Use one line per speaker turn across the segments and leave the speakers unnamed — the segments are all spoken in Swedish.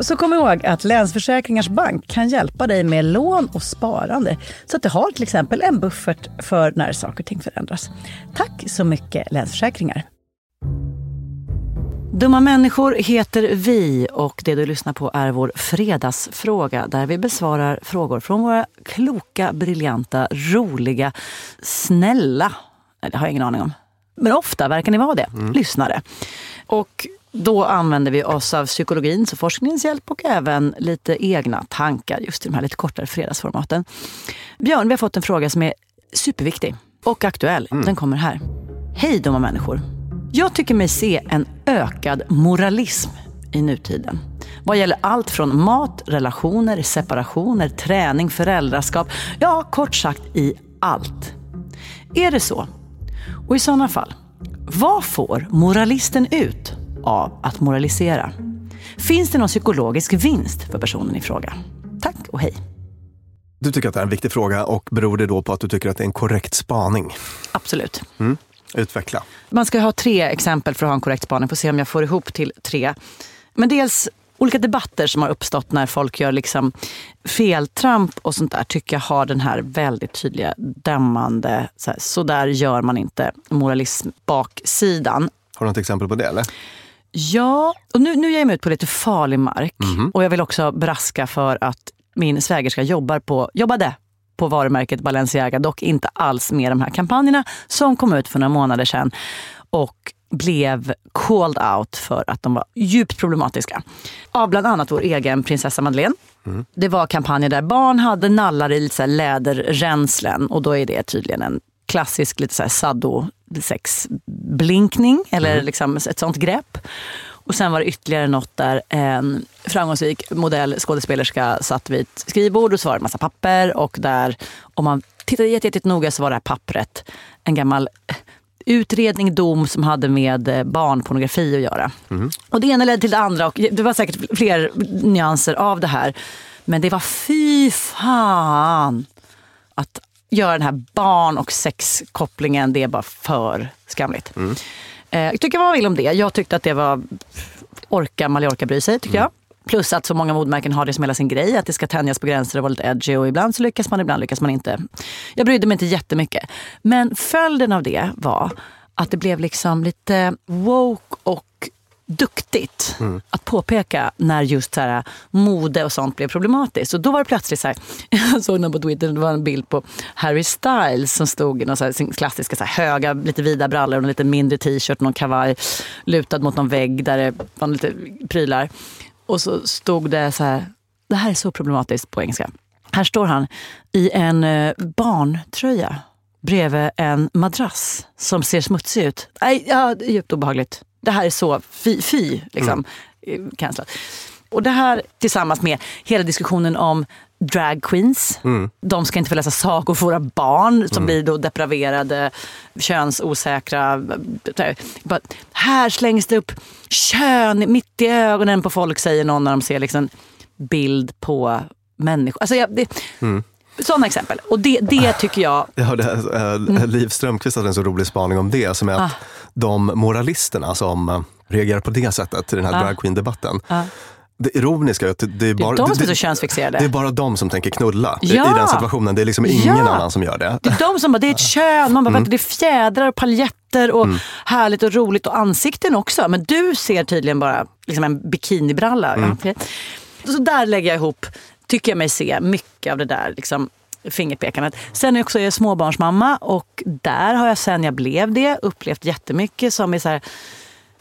Så kom ihåg att Länsförsäkringars Bank kan hjälpa dig med lån och sparande. Så att du har till exempel en buffert för när saker och ting förändras. Tack så mycket Länsförsäkringar. Dumma människor heter vi och det du lyssnar på är vår fredagsfråga där vi besvarar frågor från våra kloka, briljanta, roliga, snälla, det har jag ingen aning om, men ofta verkar ni vara det, lyssnare. Och då använder vi oss av psykologins och forskningens hjälp och även lite egna tankar just i de här lite kortare fredagsformaten. Björn, vi har fått en fråga som är superviktig och aktuell. Den kommer här. Hej dumma människor. Jag tycker mig se en ökad moralism i nutiden. Vad gäller allt från mat, relationer, separationer, träning, föräldraskap. Ja, kort sagt i allt. Är det så? Och i sådana fall, vad får moralisten ut av att moralisera? Finns det någon psykologisk vinst för personen i fråga? Tack och hej.
Du tycker att det är en viktig fråga och beror det då på att du tycker att det är en korrekt spaning?
Absolut.
Utveckla.
Man ska ha tre exempel för att ha en korrekt spaning. Får se om jag får ihop till tre. Men dels olika debatter som har uppstått när folk gör liksom feltramp och sånt där tycker jag har den här väldigt tydliga dömande, så, här, så där gör man inte moralism baksidan.
Har du något exempel på det? Eller?
Ja, och nu, nu ger jag mig ut på lite farlig mark.
Mhm.
Och jag vill också braska för att min svägerska jobbar på, jobbade på varumärket Balenciaga, dock inte alls med de här kampanjerna som kom ut för några månader sedan. Och blev called out för att de var djupt problematiska. Av bland annat vår egen prinsessa Madeleine. Det var kampanjer där barn hade nallar i lite läderränslen och då är det tydligen en klassisk lite så här sado sexblinkning eller liksom ett sånt grepp. Och sen var det ytterligare något där en framgångsrik modell skådespelerska satt vid ett skrivbord och så var det en massa papper och där om man tittade jätte, jätte noga så var det här pappret en gammal utredning, dom som hade med eh, barnpornografi att göra. Och det ena ledde till det andra och det var säkert fler nyanser av det här. Men det var fy fan att göra den här barn och sexkopplingen, det är bara för skamligt. Eh, Jag tycker vad man vill om det. Jag tyckte att det var orka Mallorca bry sig, tycker jag. Plus att så många modmärken har det som hela sin grej, att det ska tänjas på gränser och vara lite edgy och ibland så lyckas man, ibland lyckas man inte. Jag brydde mig inte jättemycket. Men följden av det var att det blev liksom lite woke och duktigt att påpeka när just så här, mode och sånt blev problematiskt. Och då var det plötsligt så här, jag såg någon på Twitter, det var en bild på Harry Styles som stod i någon så här, sin klassiska så här, höga, lite vida brallor och en lite mindre t-shirt, någon kavaj lutad mot någon vägg där det var lite prylar. Och så stod det så här, det här är så problematiskt på engelska. Här står han i en eh, barntröja bredvid en madrass som ser smutsig ut. Nej, ja, det är djupt obehagligt. Det här är så fy, fy liksom. Mm. Cancelat. Och det här tillsammans med hela diskussionen om drag queens. De ska inte få läsa sagor för våra barn som blir då depraverade, könsosäkra. Bara, Här slängs det upp kön mitt i ögonen på folk säger någon när de ser liksom bild på människor. Alltså, jag, det, Sådana exempel. Och det, det tycker jag
Jag hörde äh, Liv Strömquist hade en så rolig spaning om det, som är att
Ah.
De moralisterna som äh, reagerar på det sättet i den här
Ah.
drag queen-debatten.
Ah.
Det ironiska är att det, är
Det är
bara...
de som är så
det,
könsfixerade.
det är bara de som tänker knulla i,
Ja.
i den situationen. Det är liksom ingen
Ja.
annan som gör det.
Det är de som bara, det är ett kön, man bara, vänta, det är fjädrar och paljetter och härligt och roligt och ansikten också. Men du ser tydligen bara liksom en bikinibralla. Ja, okej. Så där lägger jag ihop, tycker jag mig se, mycket av det där liksom, fingerpekandet. Sen är jag också jag småbarnsmamma och där har jag sen jag blev det upplevt jättemycket som är så här,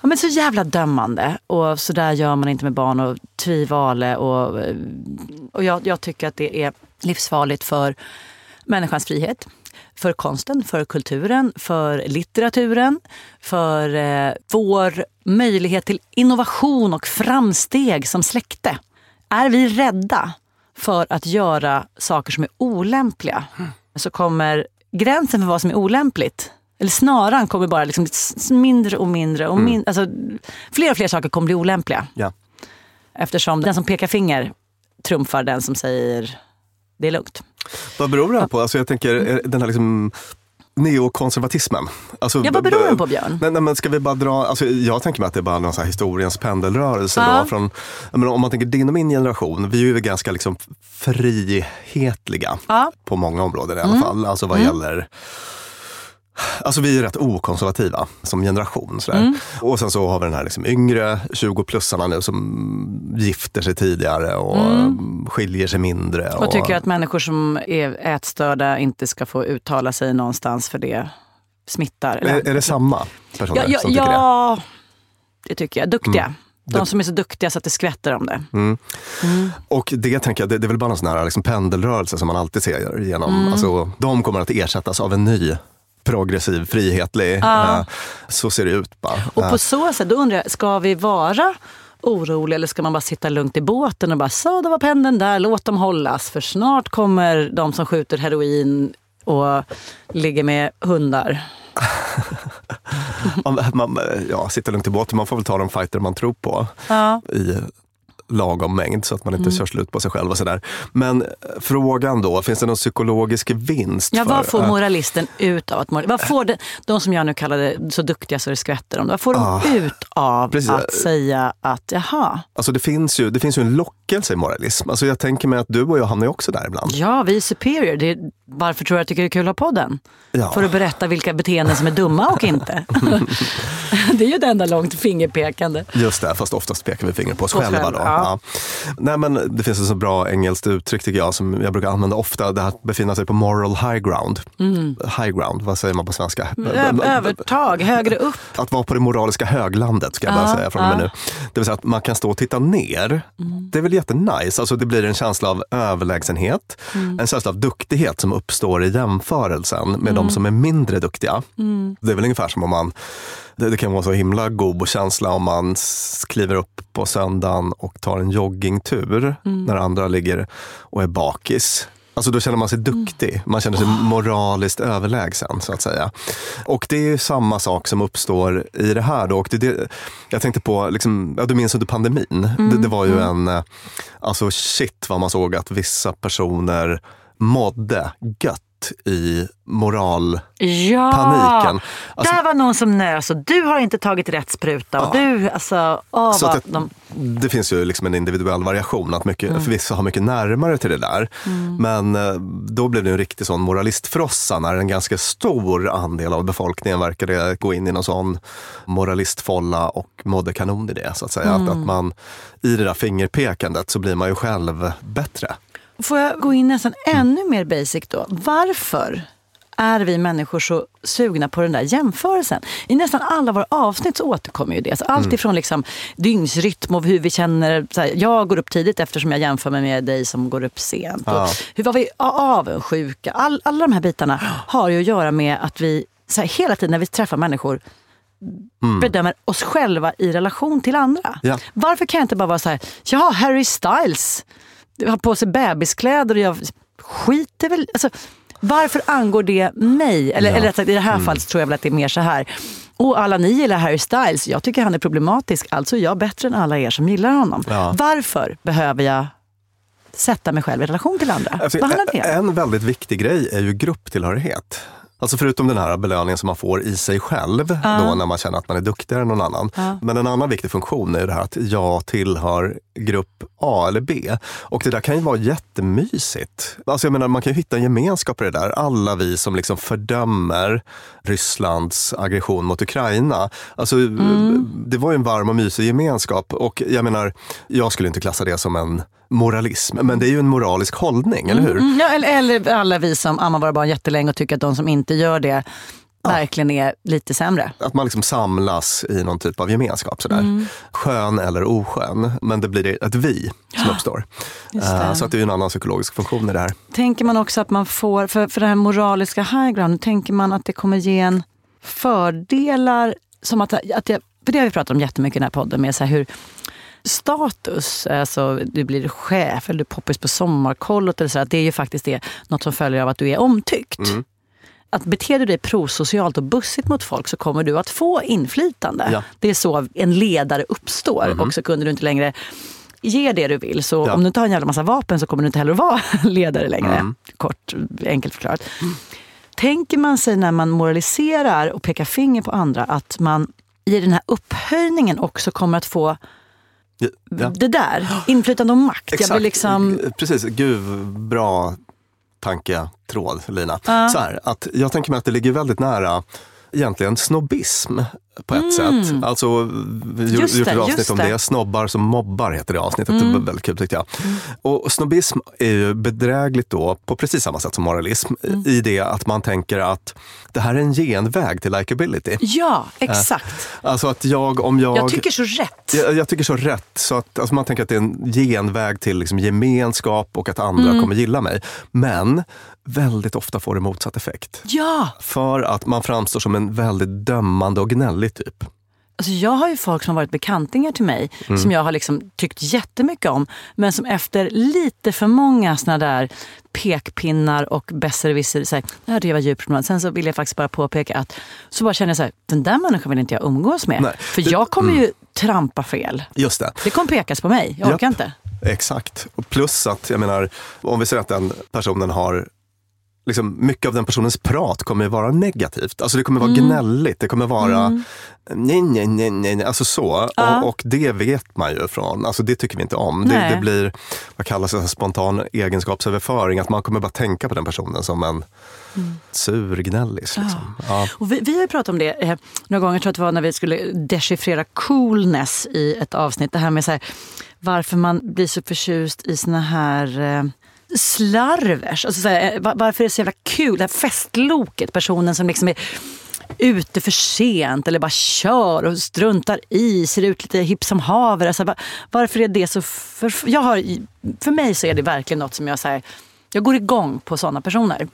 Ja, men så jävla dömande. Och så där gör man inte med barn och tvivale. Och, och jag, jag tycker att det är livsfarligt för människans frihet. För konsten, för kulturen, för litteraturen, för eh, vår möjlighet till innovation och framsteg som släkte. Är vi rädda för att göra saker som är olämpliga så kommer gränsen för vad som är olämpligt eller snaran kommer bara liksom mindre och mindre. Och min, alltså, fler och fler saker kommer bli olämpliga.
Ja.
Eftersom den som pekar finger trumfar den som säger det är lugnt.
Vad beror det här på? Alltså jag tänker den här liksom neokonservatismen. Alltså,
Ja, vad beror den på, Björn?
Nej, nej, men ska vi bara dra, alltså, jag tänker mig att det är bara någon så här historiens pendelrörelse.
Ja.
Då, från, menar, om man tänker din och min generation, vi är ju ganska liksom frihetliga
Ja.
på många områden i
Mm.
alla fall. Alltså vad gäller Alltså vi är rätt okonservativa som generation. Sådär.
Mm.
Och sen så har vi den här liksom yngre 20-plussarna nu som gifter sig tidigare och skiljer sig mindre.
Mm. Och tycker att människor som är ätstörda inte ska få uttala sig någonstans för det smittar.
Är, är det samma personer
ja, ja,
som tycker det?
ja, det tycker jag. Duktiga. De
Det-
som är så duktiga så att det skvätter om det.
Och det tänker jag, det, det är väl bara en sån här liksom pendelrörelse som man alltid ser igenom.
Mm.
Alltså, de kommer att ersättas av en ny progressiv, frihetlig.
Ja.
Eh, så ser det ut bara.
Och
Eh,
på så sätt, då undrar jag, ska vi vara oroliga eller ska man bara sitta lugnt i båten och bara så, då var pendeln där, låt dem hållas. För snart kommer de som skjuter heroin och ligger med hundar.
man, man, ja, sitta lugnt i båten, man får väl ta de fighter man tror på
Ja.
i lagom mängd så att man inte kör slut på sig själv och sådär. Men eh, frågan då, finns det någon psykologisk vinst?
Ja,
för,
vad får moralisten ut av att mor- Vad får det, de som jag nu kallade så duktiga så det skvätter om vad får de ut av
Ah. precis.
att säga att jaha,
Alltså det finns ju, det finns ju en lockelse i moralism. Alltså jag tänker mig att du och jag hamnar ju också där ibland.
ja vi är superior. Det varför tror du jag tycker det är kul att ha podden?
Ja.
För att berätta vilka beteenden som är dumma och inte. det är ju ett enda långt fingerpekande.
Just det, fast oftast pekar vi finger på oss
På
själva.
själva,
då.
ja.
Ja. Nej, men det finns ett så bra engelskt uttryck tycker jag som jag brukar använda ofta. Det här att befinna sig på moral high ground. High ground, vad säger man på svenska?
Mm. Ö- övertag, högre upp.
Att vara på det moraliska höglandet ska jag bara säga från och med nu. Det vill säga att man kan stå och titta ner. Det är väl jättenice. Alltså det blir en känsla av överlägsenhet. En känsla av duktighet som uppstår i jämförelsen med de som är mindre duktiga. Det är väl ungefär som om man det, det kan vara så himla god känsla om man kliver upp på söndagen och tar en joggingtur när andra ligger och är bakis. Alltså då känner man sig duktig. Man känner sig moraliskt överlägsen så att säga. Och det är ju samma sak som uppstår i det här. Då. Och det, det, jag tänkte på, liksom, ja, du minns under pandemin. Det, det var ju en, eh, alltså shit vad man såg att vissa personer mådde gött i moral
Ja.
Alltså-
där var någon som nös och du har inte tagit rätt spruta. Och du, alltså, åh,
Så att
de,
det finns ju liksom en individuell variation, att mycket,
Mm.
för vissa har mycket närmare till det där. Men eh, då blev det en riktig sån moralistfrossa när en ganska stor andel av befolkningen verkade gå in i någon sån moralistfolla och mådde kanon i det. Så att säga. Att,
Mm.
att man i det där fingerpekandet så blir man ju själv bättre.
Får jag gå in nästan ännu mer basic då? Varför är vi människor så sugna på den där jämförelsen? I nästan alla våra avsnitt så återkommer ju det. Så allt ifrån liksom dygnsrytm och hur vi känner. Här, jag går upp tidigt eftersom jag jämför mig med dig som går upp sent.
Ja.
Och hur var vi avundsjuka? All, alla de här bitarna har ju att göra med att vi så här, hela tiden när vi träffar människor bedömer oss själva i relation till andra.
Ja.
Varför kan jag inte bara vara så här, ja, Harry Styles har på sig bebiskläder och jag skiter väl... Alltså, varför angår det mig? Eller,
Ja.
eller rätt sagt, i det här fallet tror jag väl att det är mer så här. Och alla ni gillar Harry Styles, jag tycker han är problematisk, alltså är jag bättre än alla er som gillar honom.
Ja.
Varför behöver jag sätta mig själv i relation till andra?
Alltså,
Vad handlar det
en väldigt viktig grej är ju grupptillhörighet. Alltså förutom den här belöningen som man får i sig själv då när man känner att man är duktigare än någon annan. Men en annan viktig funktion är ju det här att jag tillhör grupp A eller B. Och det där kan ju vara jättemysigt. Alltså jag menar, man kan ju hitta en gemenskap i det där. Alla vi som liksom fördömer Rysslands aggression mot Ukraina. Alltså, Det var ju en varm och mysig gemenskap. Och jag menar, jag skulle inte klassa det som en moralism, men det är ju en moralisk hållning, eller hur?
Mm, ja, eller, eller alla vi som ammar våra barn jättelänge och tycker att de som inte gör det verkligen är lite sämre.
Att man liksom samlas i någon typ av gemenskap. Sådär.
Mm.
Skön eller oskön, men det blir ett vi som uppstår. Eh. Så att det är en annan psykologisk funktion i det här.
Tänker man också att man får, för, för det här moraliska high ground, tänker man att det kommer ge en fördelar som att, att jag, för det har vi pratat om jättemycket i den här podden, med så hur status, alltså du blir chef eller du poppis på sommarkollot eller så, att det är ju faktiskt det, något som följer av att du är omtyckt.
Mm.
Att beter du dig prosocialt och bussigt mot folk så kommer du att få inflytande.
Ja.
Det är så en ledare uppstår och så kunde du inte längre ge det du vill. Så
Ja.
om du inte har en jävla massa vapen så kommer du inte heller att vara ledare längre. Kort, enkelt förklarat. Tänker man sig när man moraliserar och pekar finger på andra att man i den här upphöjningen också kommer att få
Ja,
det där, inflytande och makt. Jag blir liksom,
Precis, gud bra tanketråd Lina. Så här, att jag tänker mig att det ligger väldigt nära egentligen snobbism på ett sätt. Alltså, vi
Mm.
Gjort ett avsnitt om
det. Mm.
det. Snobbar som mobbar heter det avsnittet. Det var väldigt kul tyckte jag. Och snobbism är ju bedrägligt då på precis samma sätt som moralism
Mm.
i det att man tänker att det här är en genväg till likability.
ja, exakt.
Alltså att jag, om jag...
Jag tycker så rätt.
Jag, jag tycker så rätt. Så att, alltså man tänker att det är en genväg till liksom gemenskap och att andra
Mm.
kommer gilla mig. Men väldigt ofta får det motsatt effekt.
Ja,
För att man framstår som en väldigt dömande och gnällig typ.
Alltså jag har ju folk som har varit bekantingar till mig
Mm.
som jag har liksom tyckt jättemycket om. Men som efter lite för många såna där pekpinnar och besserwisser säger det här jag var djupt. Sen så vill jag faktiskt bara påpeka att så bara känner jag så här, den där människan vill inte jag umgås med.
Nej.
För
Det-
jag kommer ju trampa fel.
Just det.
Det kommer pekas på mig, jag orkar
Japp.
inte.
Exakt. Och plus att, jag menar, om vi säger att den personen har Liksom, mycket av den personens prat kommer vara negativt. Alltså det kommer vara
Mm.
gnälligt, det kommer vara nej, nej, nej, nej, nej, alltså så.
Ja.
Och, och det vet man ju från, alltså det tycker vi inte om. Det, det blir, vad kallas det, spontan egenskapsöverföring, att man kommer bara tänka på den personen som en
Mm.
surgnällis. Liksom. Ja.
Och vi, vi har ju pratat om det eh, några gånger, jag tror att det var när vi skulle dechiffrera coolness i ett avsnitt. Det här med så här, varför man blir så förtjust i såna här eh, slarvers. Alltså så här, eh, var- varför är det så jävla kul, det här festloket, personen som liksom är ute för sent eller bara kör och struntar i, ser ut lite hipp som haver. Alltså, va- varför är det så... För, jag har, för mig så är det verkligen något som jag säger, jag går igång på såna personer.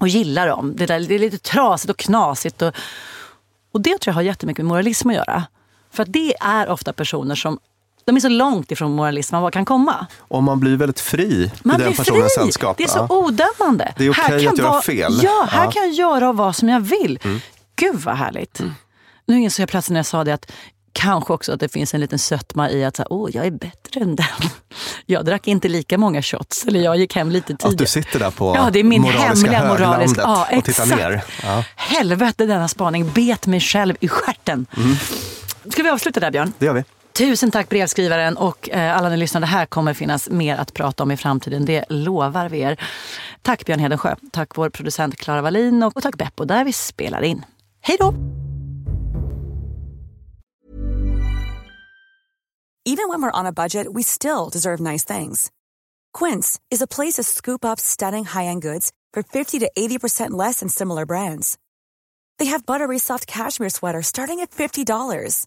Och gillar dem. Det, där, det är lite trasigt och knasigt. Och, och det tror jag har jättemycket med moralism att göra. För att det är ofta personer som de är så långt ifrån moralism man bara kan komma.
Och man blir väldigt fri
Man
i den personens
fri!
sällskap.
Det är så odömande.
Det är okej
kan
att göra
vara-
fel.
Ja, här
Ja. Mm.
kan jag göra vad som jag vill. Gud vad härligt. Nu insåg jag plötsligt när jag sa det att kanske också att det finns en liten sötma i att så här, jag är bättre än den. Jag drack inte lika många shots, eller jag gick hem lite tidigare.
Att du sitter där på
Ja, det är min hemliga
höglandet
Ja,
och tittar ner. Ja,
Helvete denna spaning bet mig själv i stjärten.
Mm.
Ska vi avsluta där Björn?
det gör vi.
Tusen tack brevskrivaren och eh, alla ni lyssnar. Det Här kommer finnas mer att prata om i framtiden. Det lovar vi er. Tack Björn Hedensjö. Tack vår producent Klara Wallin och, och tack Beppo där vi spelar in. Hej då!
Even when we're on a budget, we still deserve nice things. Quince is a place to scoop up stunning high-end goods for 50 to 80% less than similar brands. They have buttery soft cashmere sweaters starting at $50,